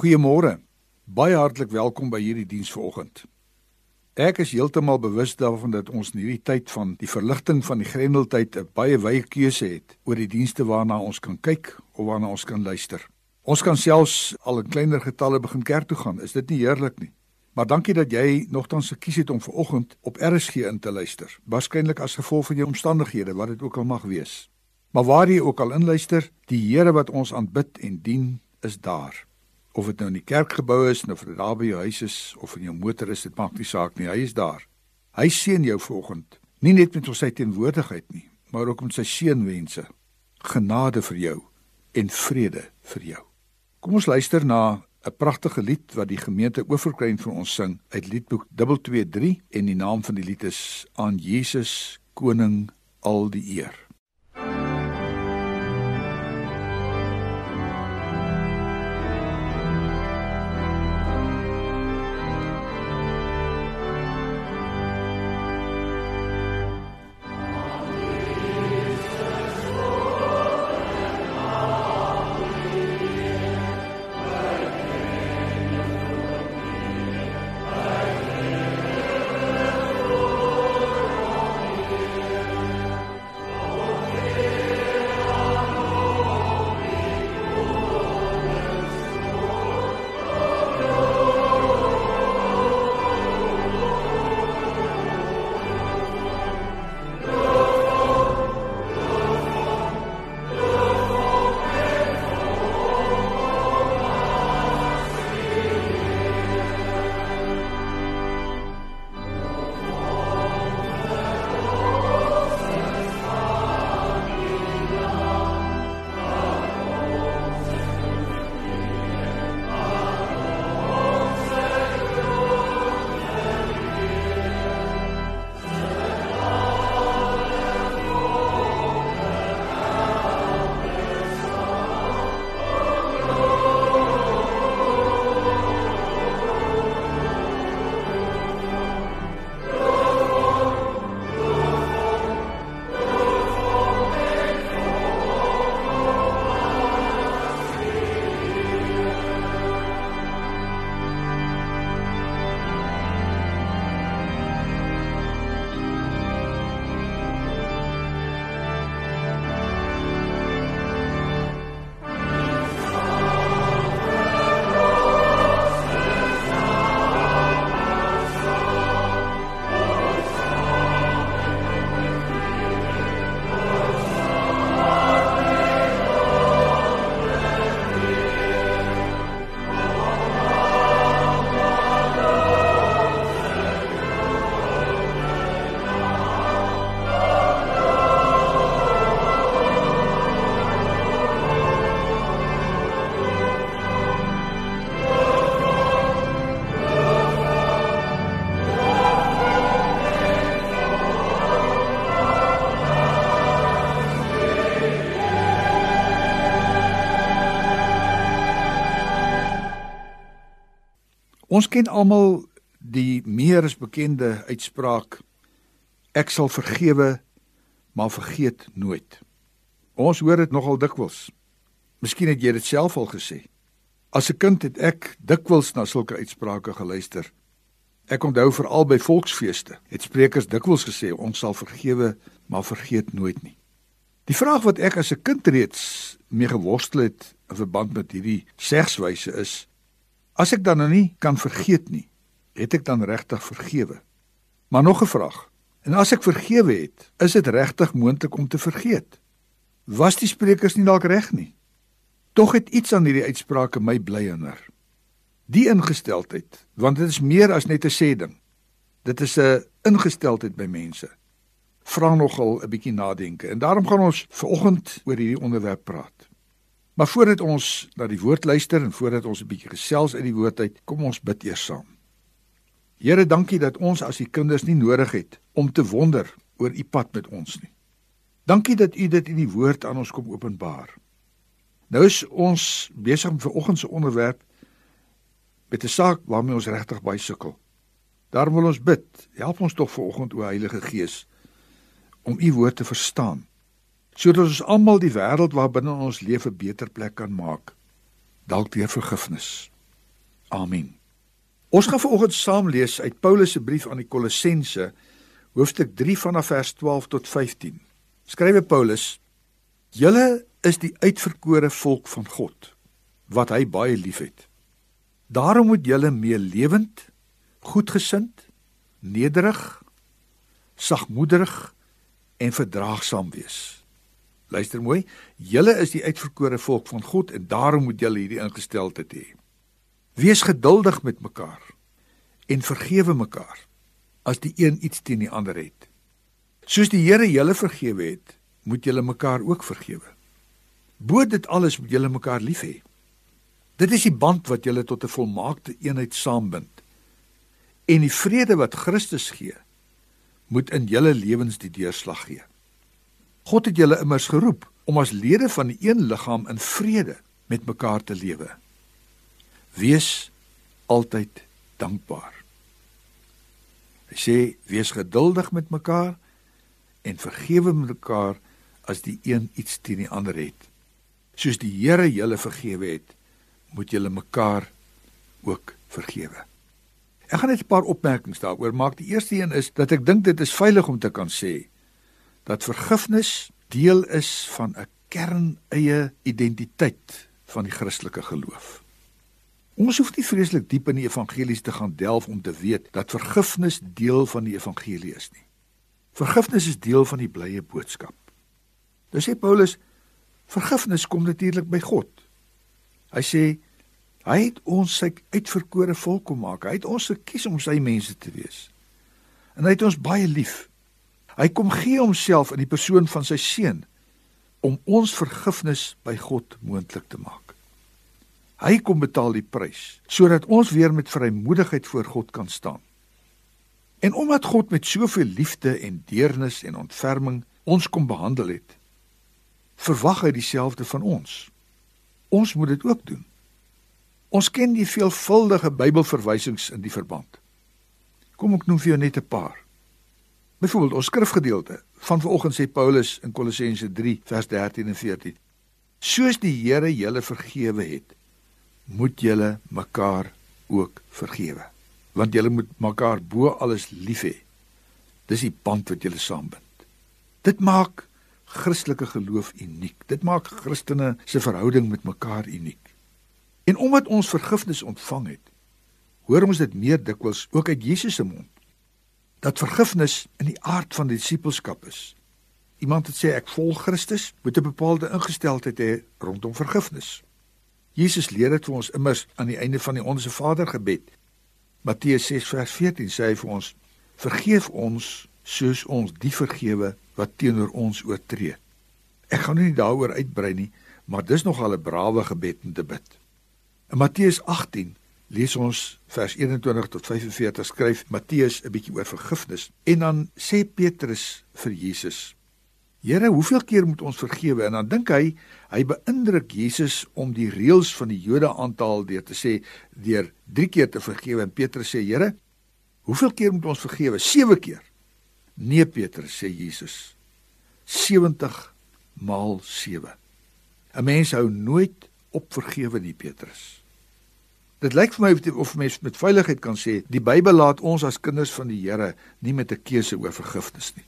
Goeiemôre. Baie hartlik welkom by hierdie diens vanoggend. Ek is heeltemal bewus daarvan dat ons in hierdie tyd van die verligting van die Grendeltyd 'n baie wye keuse het oor die dienste waarna ons kan kyk of waarna ons kan luister. Ons kan selfs al in kleiner getalle begin kerk toe gaan. Is dit nie heerlik nie? Maar dankie dat jy nogtans gekies het om vanoggend op RSG in te luister. Waarskynlik as gevolg van jou omstandighede, wat dit ook al mag wees. Maar waar jy ook al inluister, die Here wat ons aanbid en dien, is daar of dit nou in die kerkgebou is of dit daar by jou huis is of in jou motor is, dit maak nie saak nie. Hy is daar. Hy seën jou vanoggend, nie net met sy teenwoordigheid nie, maar ook met sy seënwense. Genade vir jou en vrede vir jou. Kom ons luister na 'n pragtige lied wat die gemeente Oeverkruin vir ons sing uit Liedboek 223 en die naam van die lied is aan Jesus koning al die eer. Ons ken almal die meer as bekende uitspraak ek sal vergewe maar vergeet nooit. Ons hoor dit nogal dikwels. Miskien het jy dit self al gesê. As 'n kind het ek dikwels na sulke uitsprake geluister. Ek onthou veral by volksfeeste het sprekers dikwels gesê ons sal vergewe maar vergeet nooit nie. Die vraag wat ek as 'n kind reeds mee geworstel het in verband met hierdie segswyse is As ek dan nou nie kan vergeet nie, het ek dan regtig vergewe? Maar nog 'n vraag. En as ek vergewe het, is dit regtig moontlik om te vergeet? Was die sprekers nie dalk reg nie? Tog het iets aan hierdie uitsprake my bly herinner. Die ingesteldheid, want dit is meer as net 'n sê ding. Dit is 'n ingesteldheid by mense. Vra nogal 'n bietjie nadenke en daarom gaan ons vanoggend oor hierdie onderwerp praat. Maar voordat ons na die woord luister en voordat ons 'n bietjie gesels uit die woord uit, kom ons bid eers saam. Here, dankie dat ons as u kinders nie nodig het om te wonder oor u pad met ons nie. Dankie dat u dit in die woord aan ons kom openbaar. Nou is ons besig om vanoggend se onderwerp met 'n saak waarmee ons regtig baie sukkel. Daarom wil ons bid, help ons tog vanoggend o Heilige Gees om u woord te verstaan sodat ons almal die wêreld waarbinne ons lewe 'n beter plek kan maak. Dalk deur vergifnis. Amen. Ons gaan vanoggend saam lees uit Paulus se brief aan die Kolossense, hoofstuk 3 vanaf vers 12 tot 15. Skrywe Paulus: Julle is die uitverkore volk van God, wat hy baie liefhet. Daarom moet julle meelewend, goedgesind, nederig, sagmoedig en verdraagsaam wees. Luister mooi, julle is die uitverkore volk van God en daarom moet julle hierdie ingesteldheid hê. Wees geduldig met mekaar en vergewe mekaar as die een iets teen die ander het. Soos die Here julle vergewe het, moet julle mekaar ook vergewe. Bo dit alles moet julle mekaar lief hê. Dit is die band wat julle tot 'n volmaakte eenheid saambind. En die vrede wat Christus gee, moet in julle lewens die deurslag gee. God het julle immers geroep om as lede van die een liggaam in vrede met mekaar te lewe. Wees altyd dankbaar. Hy sê wees geduldig met mekaar en vergewe mekaar as die een iets teen die ander het. Soos die Here julle vergewe het, moet julle mekaar ook vergewe. Ek gaan net 'n paar opmerkings daaroor maak. Die eerste een is dat ek dink dit is veilig om te kan sê dat vergifnis deel is van 'n kerneie identiteit van die Christelike geloof. Ons hoef nie vreeslik diep in die evangelies te gaan delf om te weet dat vergifnis deel van die evangelie is nie. Vergifnis is deel van die blye boodskap. Dis sê Paulus, vergifnis kom natuurlik by God. Hy sê hy het ons sy uitverkore volk kom maak. Hy het ons gekies om sy mense te wees. En hy het ons baie lief. Hy kom gee homself in die persoon van sy seun om ons vergifnis by God moontlik te maak. Hy kom betaal die prys sodat ons weer met vrymoedigheid voor God kan staan. En omdat God met soveel liefde en deernis en ontferming ons kom behandel het, verwag hy dieselfde van ons. Ons moet dit ook doen. Ons ken die veelvuldige Bybelverwysings in die verband. Kom ek noem vir jou net 'n paar. Byvoorbeeld ons skrifgedeelte van vanoggend sê Paulus in Kolossense 3 vers 13 en 14: Soos die Here julle vergewe het, moet julle mekaar ook vergewe. Want julle moet mekaar bo alles lief hê. Dis die band wat julle saambind. Dit maak Christelike geloof uniek. Dit maak Christene se verhouding met mekaar uniek. En omdat ons vergifnis ontvang het, hoor ons dit meer dikwels ook uit Jesus se mond dat vergifnis in die aard van die disippelskap is. Iemand het sê ek volg Christus, moet 'n bepaalde ingesteldheid hê rondom vergifnis. Jesus leer dit vir ons immers aan die einde van die Onse Vader gebed. Matteus 6 vers 14 sê hy vir ons: "Vergeef ons soos ons die vergewe wat teenoor ons oortree." Ek gaan nie daaroor uitbrei nie, maar dis nogal 'n brawe gebed om te bid. In Matteus 18 lees ons vers 21 tot 45 skryf Matteus 'n bietjie oor vergifnis en dan sê Petrus vir Jesus: Here, hoeveel keer moet ons vergewe? En dan dink hy, hy beïndruk Jesus om die reëls van die Jode aan te haal deur te sê deur 3 keer te vergewe. En Petrus sê, Here, hoeveel keer moet ons vergewe? 7 keer. Nee, Petrus sê Jesus. 70 maal 7. 'n Mens hou nooit op vergewe nie, Petrus. Dit lyk vir my of mens met veiligheid kan sê, die Bybel laat ons as kinders van die Here nie met 'n keuse oor vergifnis nie.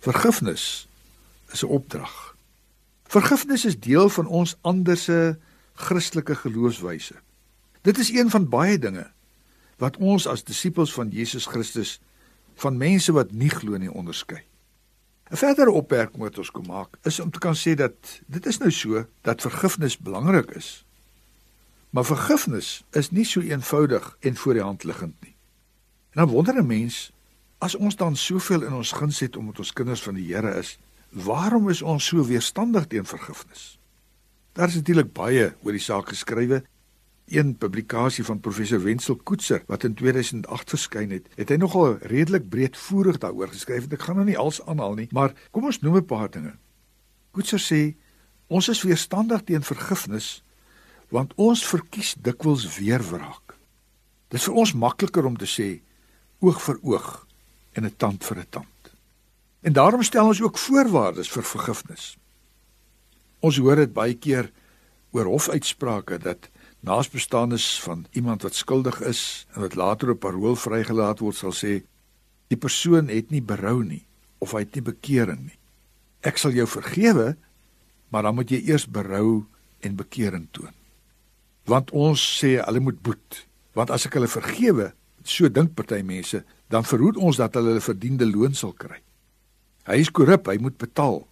Vergifnis is 'n opdrag. Vergifnis is deel van ons ander se Christelike geloofswyse. Dit is een van baie dinge wat ons as disippels van Jesus Christus van mense wat nie glo nie onderskei. 'n Verdere opmerking wat ons kom maak is om te kan sê dat dit is nou so dat vergifnis belangrik is. Maar vergifnis is nie so eenvoudig en voor die hand liggend nie. En dan wonder 'n mens as ons dan soveel in ons guns het omdat ons kinders van die Here is, Waarom is ons so weerstandig teen vergifnis? Daar is natuurlik baie oor die saak geskrywe. Een publikasie van professor Wenzel Koetser wat in 2008 verskyn het, het hy nogal redelik breedvoerig daaroor geskryf. Ek gaan nou nie als aanhaal nie, maar kom ons noem 'n paar dinge. Koetser sê ons is weerstandig teen vergifnis want ons verkies dikwels weerwraak. Dit is vir ons makliker om te sê oog vir oog en 'n tand vir 'n tand. En daarom stel ons ook voorwaardes vir vergifnis. Ons hoor dit baie keer oor hofuitsprake dat naasbestaanes van iemand wat skuldig is en wat later op parol vrygelaat word sal sê die persoon het nie berou nie of hy het nie bekering nie. Ek sal jou vergewe, maar dan moet jy eers berou en bekering toon. Want ons sê hulle moet boet, want as ek hulle vergewe, so dink party mense, dan verhoed ons dat hulle hulle verdiende loon sal kry. Hy is korrup, hy moet betaal.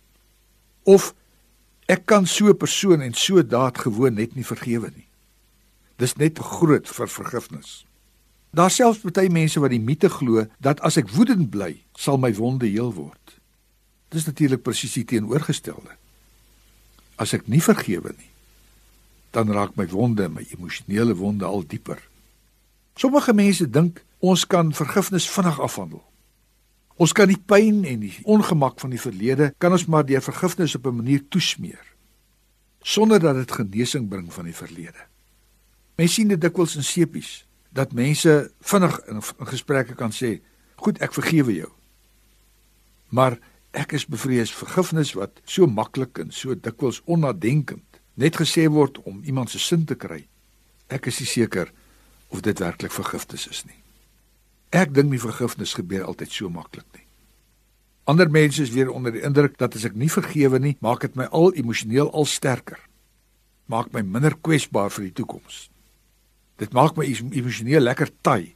Of ek kan so 'n persoon en so daad gewoon net nie vergewe nie. Dis net groot vir vergifnis. Daar selfs baie mense wat die mite glo dat as ek woedend bly, sal my wonde heel word. Dis natuurlik presies die teenoorgestelde. As ek nie vergewe nie, dan raak my wonde, my emosionele wonde al dieper. Sommige mense dink ons kan vergifnis vinnig afhandel. Ons kan die pyn en die ongemak van die verlede kan ons maar deur vergifnis op 'n manier toesmeer sonder dat dit genesing bring van die verlede. Mense sien dit dikwels in sepies dat mense vinnig in, in gesprekke kan sê, "Goed, ek vergewe jou." Maar ek is bevrees vergifnis wat so maklik en so dikwels onnadenkend net gesê word om iemand se sin te kry. Ek is nie seker of dit werklik vergifnis is nie. Ek dink nie vergifnis gebeur altyd so maklik nie. Ander mense is weer onder die indruk dat as ek nie vergewe nie, maak dit my al emosioneel al sterker. Maak my minder kwesbaar vir die toekoms. Dit maak my emosioneel lekker taai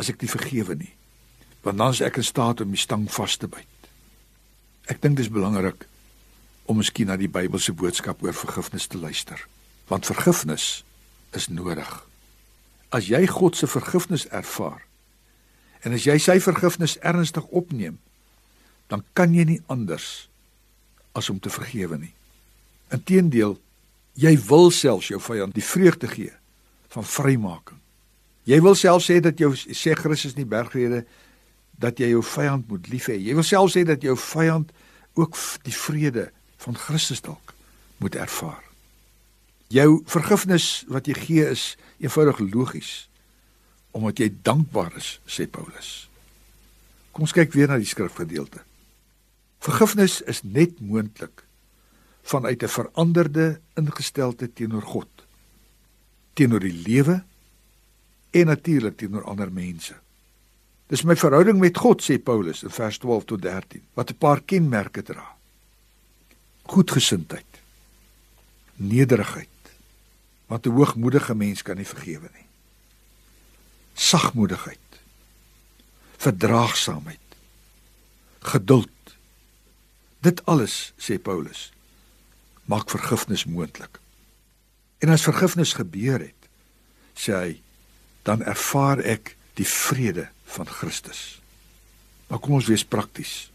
as ek nie vergewe nie. Want dan is ek in staat om die stang vas te byt. Ek dink dit is belangrik om miskien na die Bybelse boodskap oor vergifnis te luister, want vergifnis is nodig. As jy God se vergifnis ervaar en as jy sy vergifnis ernstig opneem, dan kan jy nie anders as om te vergewe nie. Inteendeel, jy wil selfs jou vyand die vreugde gee van vrymaking. Jy wil self sê dat jou sê Christus in die bergrede dat jy jou vyand moet lief hê. Jy wil self sê dat jou vyand ook die vrede van Christus dalk moet ervaar. Jou vergifnis wat jy gee is eenvoudig logies omdat jy dankbaar is, sê Paulus. Kom ons kyk weer na die skrifgedeelte. Vergifnis is net moontlik vanuit 'n veranderde ingesteldheid teenoor God, teenoor die lewe en natuurlik teenoor ander mense. Dis my verhouding met God, sê Paulus in vers 12 tot 13, wat 'n paar kenmerke dra goedgesindheid nederigheid wat 'n hoogmoedige mens kan nie vergewe nie. Sagmoedigheid verdraagsaamheid geduld. Dit alles sê Paulus maak vergifnis moontlik. En as vergifnis gebeur het sê hy dan ervaar ek die vrede van Christus. Maar kom ons wees prakties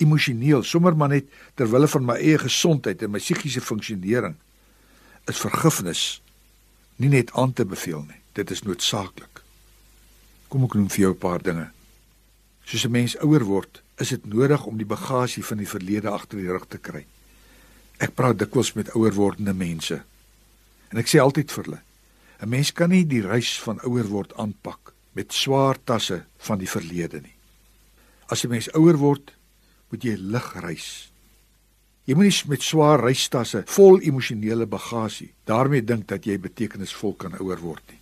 emosioneel, sommer maar net ter wille van my eie gesondheid en my psigiese funksionering is vergifnis nie net aan te beveel nie. Dit is noodsaaklik. Kom ek noem vir jou 'n paar dinge. Soos 'n mens ouer word, is dit nodig om die bagasie van die verlede agter die rug te kry. Ek praat dikwels met ouer wordende mense. En ek sê altyd vir hulle: 'n Mens kan nie die reis van ouer word aanpak met swaar tasse van die verlede nie. As 'n mens ouer word, moet jy lig reis. Jy moenie met swaar reistasse vol emosionele bagasie daarmee dink dat jy betekenisvol kan ouer word nie.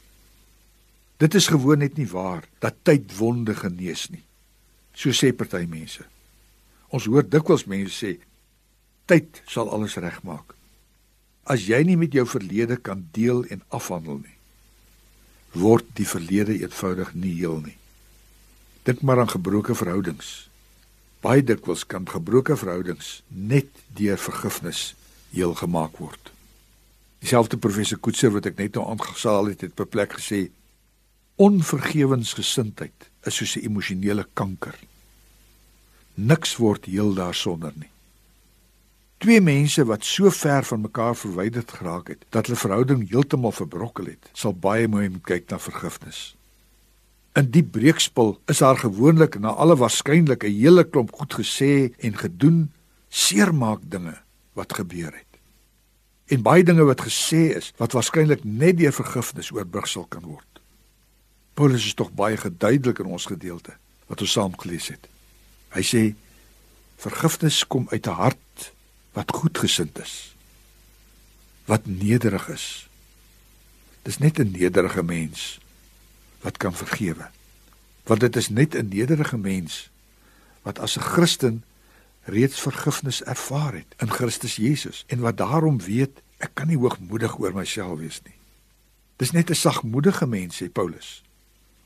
Dit is gewoon net nie waar dat tyd wonde genees nie. So sê party mense. Ons hoor dikwels mense sê tyd sal alles regmaak. As jy nie met jou verlede kan deel en afhandel nie, word die verlede eenvoudig nie heel nie. Dink maar aan gebroke verhoudings. Baie dikwels kan gebroke verhoudings net deur vergifnis heel gemaak word. Dieselfde professor Koetser wat ek net nou aangesaal het, het op 'n plek gesê onvergewensgesindheid is soos 'n emosionele kanker. Niks word heel daarsonder nie. Twee mense wat so ver van mekaar verwyderd geraak het dat hulle verhouding heeltemal verbrokkel het, sal baie mooi moet kyk na vergifnis. In die breekspel is daar gewoonlik na alle waarskynlik 'n hele klomp goed gesê en gedoen, seermaak dinge wat gebeur het. En baie dinge wat gesê is wat waarskynlik net deur vergifnis oorbrug sal kan word. Paulus is tog baie geduidelik in ons gedeelte wat ons saam gelees het. Hy sê vergifnis kom uit 'n hart wat goedgesind is, wat nederig is, Dis net 'n nederige mens wat kan vergewe. Want dit is net 'n nederige mens wat as 'n Christen reeds vergifnis ervaar het in Christus Jesus en wat daarom weet ek kan nie hoogmoedig oor myself wees nie. Dis net 'n sagmoedige mens sê Paulus.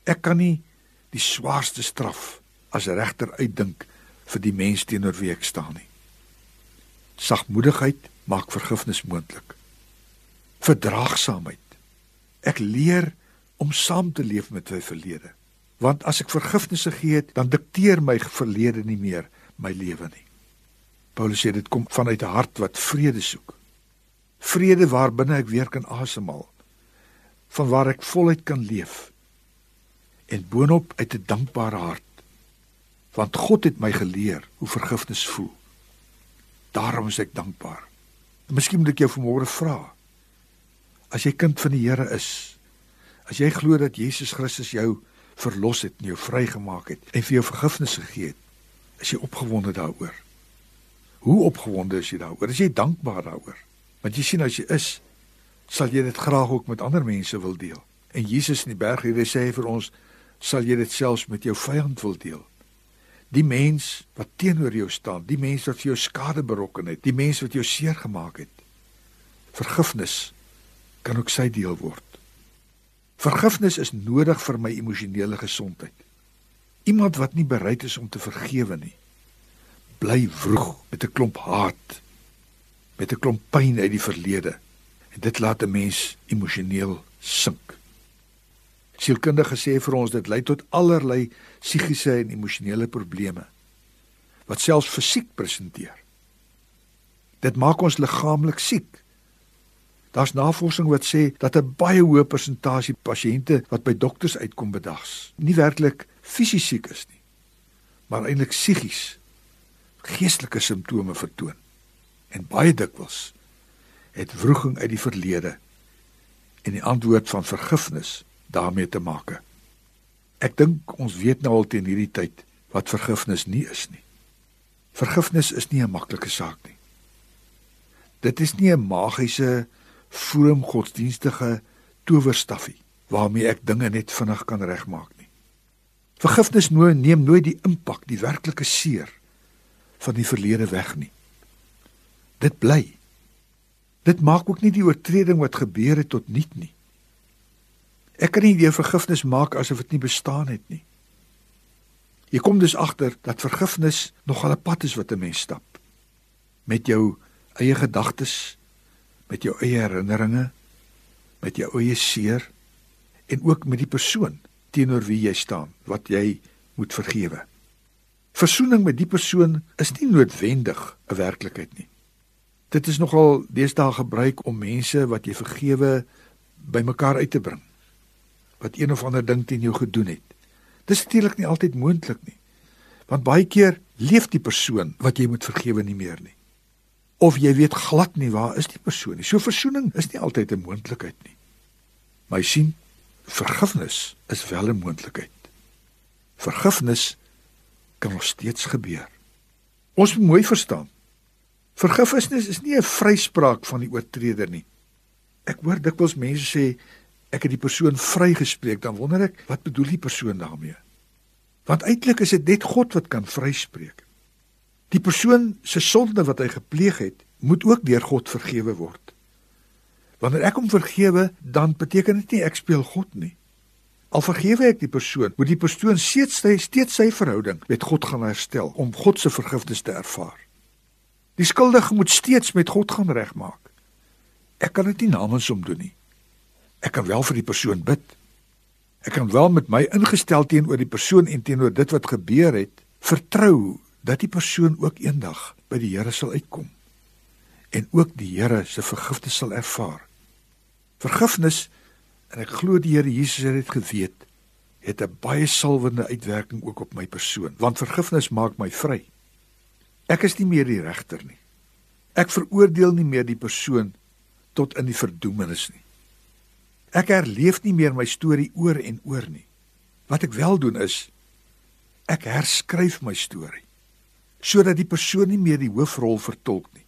Ek kan nie die swaarste straf as regter uitdink vir die mens teenoor wie ek staan nie. Sagmoedigheid maak vergifnis moontlik. Verdraagsaamheid. Ek leer om saam te leef met my verlede. Want as ek vergifnis gegee het, dan dikteer my verlede nie meer my lewe nie. Paulus sê dit kom vanuit 'n hart wat vrede soek. Vrede waarbinne ek weer kan asemhaal. Van waar ek voluit kan leef. En boonop uit 'n dankbare hart. Want God het my geleer hoe vergifnis voel. Daarom is ek dankbaar. Miskien moet ek jou vanmôre vra. As jy kind van die Here is, as jy glo dat Jesus Christus jou verlos het en jou vrygemaak het en vir jou vergifnis gegee het, is jy opgewonde daaroor. Hoe opgewonde is jy daaroor? Is jy dankbaar daaroor? Want jy sien as jy is, sal jy dit graag ook met ander mense wil deel. En Jesus in die bergrede sê vir ons, sal jy dit selfs met jou vyand wil deel. Die mens wat teenoor jou staan, die mens wat vir jou skade berokken het, die mens wat jou seer gemaak het. Vergifnis kan ook sy deel word. Vergifnis is nodig vir my emosionele gesondheid. Iemand wat nie bereid is om te vergewe nie, bly vroeg met 'n klomp haat, met 'n klomp pyn uit die verlede. En dit laat 'n mens emosioneel sink. Sielkundige sê vir ons dit lei tot allerlei psigiese en emosionele probleme wat selfs fisiek presenteer. Dit maak ons liggaamlik siek. Daar's navorsing wat sê dat 'n baie hoë persentasie pasiënte wat by dokters uitkom bedags, nie werklik fisies siek is nie, maar eintlik psigies geestelike simptome vertoon. En baie dikwels het wroging uit die verlede en die antwoord van vergifnis daarmee te maak. Ek dink ons weet nou al teen hierdie tyd wat vergifnis nie is nie. Vergifnis is nie 'n maklike saak nie. Dit is nie 'n magiese vroom godsdienstige towerstafie waarmee ek dinge net vinnig kan regmaak nie. Vergifnis neem nooit die impak, die werklike seer van die verlede weg nie. Dit bly. Dit maak ook nie die oortreding wat gebeur het tot niet nie. Ek kan nie weer vergifnis maak asof dit nie bestaan het nie. Jy kom dus agter dat vergifnis nogal 'n pad is wat 'n mens stap. Met jou eie gedagtes, met jou eie herinneringe, met jou eie seer en ook met die persoon teenoor wie jy staan wat jy moet vergewe. Versoening met die persoon is nie noodwendig 'n werklikheid nie. Dit is nogal deesdae gebruik om mense wat jy vergewe bymekaar uit te bring. Wat een of ander ding teen jou gedoen het. Dis natuurlik nie altyd moontlik nie. Want baie keer leef die persoon wat jy moet vergewe nie meer nie. Of jy weet glad nie waar is die persoon nie. So versoening is nie altyd 'n moontlikheid nie. Maar jy sien, vergifnis is wel 'n moontlikheid. Vergifnis kan nog steeds gebeur. Ons moet mooi verstaan. Vergifnis is nie 'n vryspraak van die oortreder nie. Ek hoor dikwels mense sê ek het die persoon vrygespreek, dan wonder ek, wat bedoel die persoon daarmee? Want eintlik is dit net God wat kan vryspreek. Die persoon se sonde wat hy gepleeg het, moet ook deur God vergewe word. Wanneer ek hom vergewe, dan beteken dit nie ek speel God nie. Al vergewe ek die persoon, moet die persoon steeds sy steeds sy verhouding met God gaan herstel om God se vergifnis te ervaar. Die skuldige moet steeds met God gaan regmaak. Ek kan dit nie namens hom doen nie. Ek kan wel vir die persoon bid. Ek kan wel met my ingestel teenoor die persoon en teenoor dit wat gebeur het, vertrou dat die persoon ook eendag by die Here sal uitkom en ook die Here se vergifnis sal ervaar. Vergifnis en ek glo die Here Jesus het dit geweet, het 'n baie salwende uitwerking ook op my persoon, want vergifnis maak my vry. Ek is nie meer die regter nie. Ek veroordeel nie meer die persoon tot in die verdoemenis nie. Ek herleef nie meer my storie oor en oor nie. Wat ek wel doen is ek herskryf my storie sodat die persoon nie meer die hoofrol vertolk nie.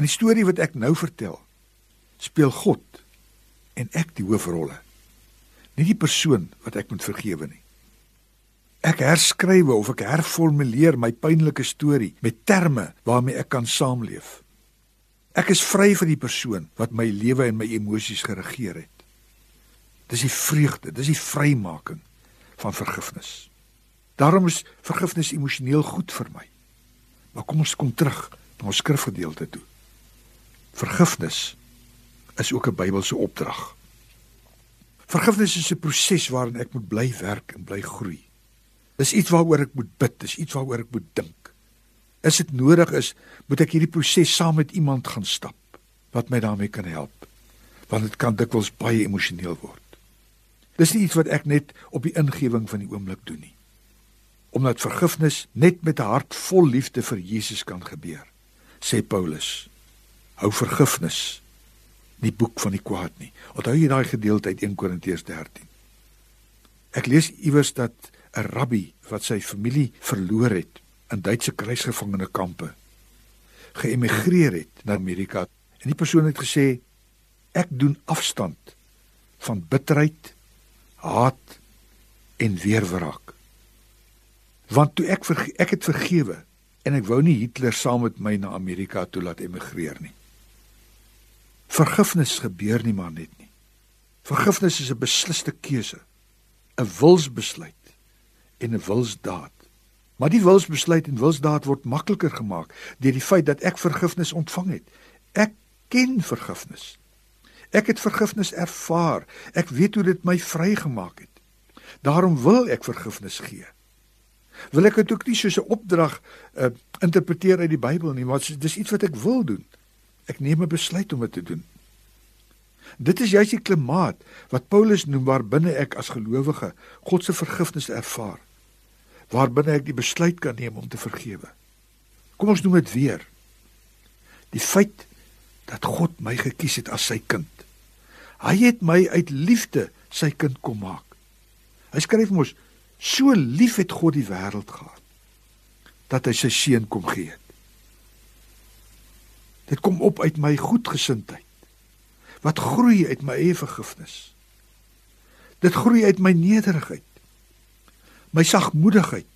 In die storie wat ek nou vertel, speel God en ek die hoofrolle. Nie die persoon wat ek moet vergewe nie. Ek herskrywe of ek herformuleer my pynlike storie met terme waarmee ek kan saamleef. Ek is vry van die persoon wat my lewe en my emosies geregeer het. Dis die vreugde, dis die vrymaking van vergifnis. Daarom is vergifnis emosioneel goed vir my. Maar kom ons kom terug na ons skrifgedeelte toe. Vergifnis is ook 'n Bybelse opdrag. Vergifnis is 'n proses waarin ek moet bly werk en bly groei. Dis iets waaroor ek moet bid, dis iets waaroor ek moet dink. As dit nodig is, moet ek hierdie proses saam met iemand gaan stap wat my daarmee kan help. Want dit kan dikwels baie emosioneel word. Dis nie iets wat ek net op die ingewing van die oomblik doen nie. Omdat vergifnis net met 'n hart vol liefde vir Jesus kan gebeur, sê Paulus. Hou vergifnis die boek van die kwaad nie. Onthou jy daai gedeelte uit 1 Korintiërs 13? Ek lees iewers dat 'n rabbi wat sy familie verloor het in Duitse kruisgevangene kampe geëmigreer het na Amerika en die persoon het gesê ek doen afstand van bitterheid, haat en weerwraak. Want toe ek ek het vergewe en ek wou nie Hitler saam met my na Amerika toe laat emigreer nie. Vergifnis gebeur nie maar net nie. Vergifnis is 'n beslisste keuse, 'n wilsbesluit en 'n wilsdaad. Maar die wilsbesluit en wilsdaad word makliker gemaak deur die feit dat ek vergifnis ontvang het. Ek ken vergifnis. Ek het vergifnis ervaar. Ek weet hoe dit my vrygemaak het. Daarom wil ek vergifnis gee. Wil ek dit ook nie soos 'n opdrag uh, interpreteer uit die Bybel nie, maar dis iets wat ek wil doen. Ek neem 'n besluit om dit te doen. Dit is juist die klimaat wat Paulus noem waarbinne ek as gelowige God se vergifnis ervaar. Waarbinne ek die besluit kan neem om te vergewe. Kom ons noem dit weer. Die feit dat God my gekies het as sy kind. Hy het my uit liefde sy kind kom maak. Hy skryf mos so lief het God die wêreld gehad dat hy sy seun kom gee het. Dit kom op uit my goedgesindheid. Wat groei uit my eie vergifnis. Dit groei uit my nederigheid. My sagmoedigheid.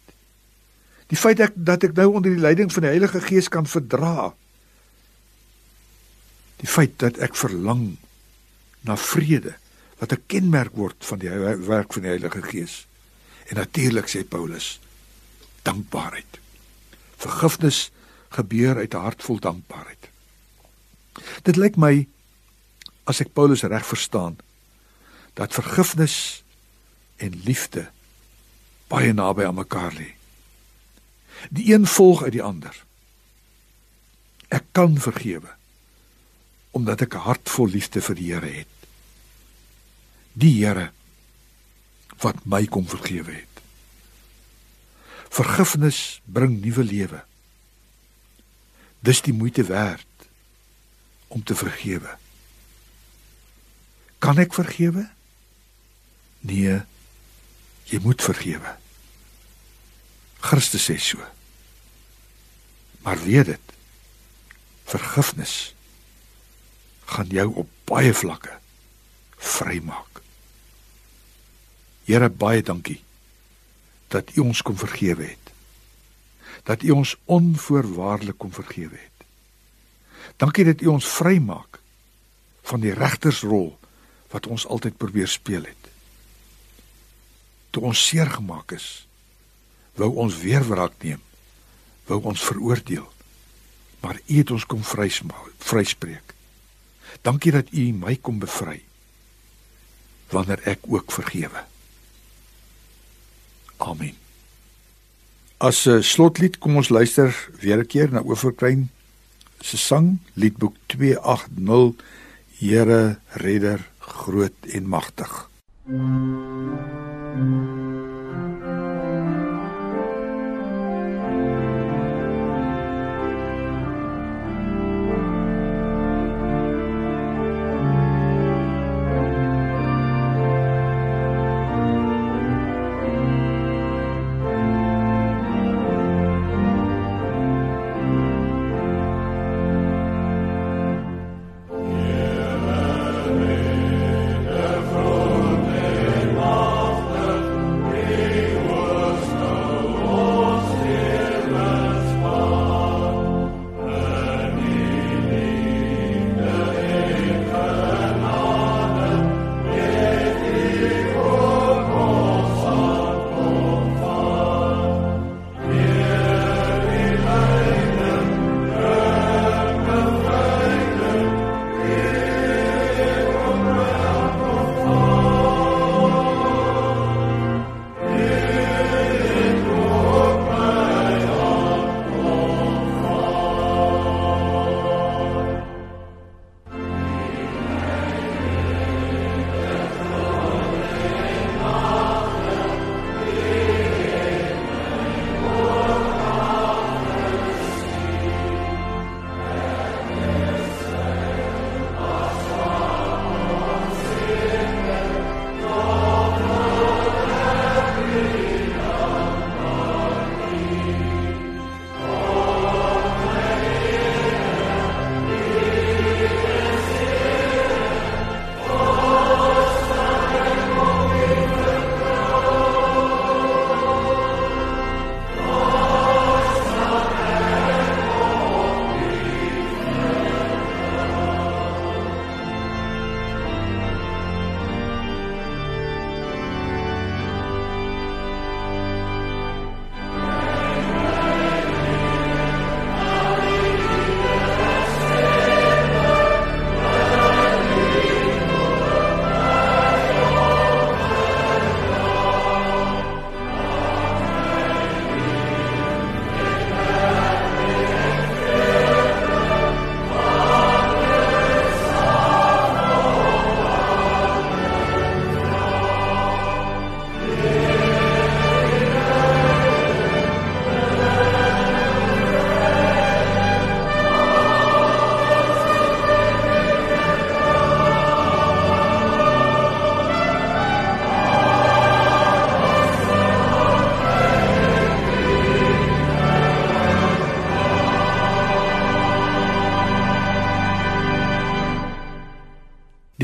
Die feit ek dat ek nou onder die leiding van die Heilige Gees kan verdra. Die feit dat ek verlang na vrede wat 'n kenmerk word van die werk van die Heilige Gees. En natuurlik sê Paulus dankbaarheid. Vergifnis gebeur uit 'n hart vol dankbaarheid. Dit lyk my as ek Paulus reg verstaan dat vergifnis en liefde baie naby aan mekaar lê. Die een volg uit die ander. Ek kan vergewe omdat ek 'n hart vol liefde vir die Here het. Die Here wat my kom vergewe het. Vergifnis bring nuwe lewe. Dis die moeite werd om te vergewe. Kan ek vergewe? Nee. Jy moet vergewe. Christus sê so. Maar weet dit. Vergifnis gaan jou op baie vlakke vrymaak. Here baie dankie dat U ons kom vergewe het. Dat U ons onvoorwaardelik kom vergewe het. Dankie dat U ons vrymaak van die regtersrol wat ons altyd probeer speel het. Toe ons seer gemaak is, wou ons weer wraak neem, wou ons veroordeel. Maar U het ons kom vryspreek. Dankie dat U my kom bevry wanneer ek ook vergewe. Amen. As 'n slotlied kom ons luister weer 'n keer na Oorkruin se sang liedboek 280 Here redder groot en magtig.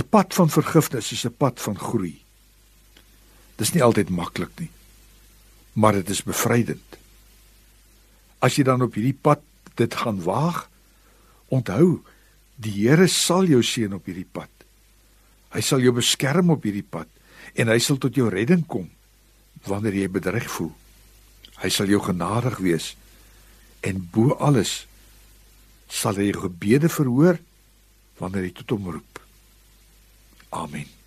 Pad van vergifnis is 'n pad van groei. Dis nie altyd maklik nie, maar dit is bevrydend. As jy dan op hierdie pad dit gaan waag, onthou, die Here sal jou seën op hierdie pad. Hy sal jou beskerm op hierdie pad en hy sal tot jou redding kom wanneer jy bedreig voel. Hy sal jou genadig wees en bo alles sal hy gebede verhoor wanneer jy tot hom roep. Amen.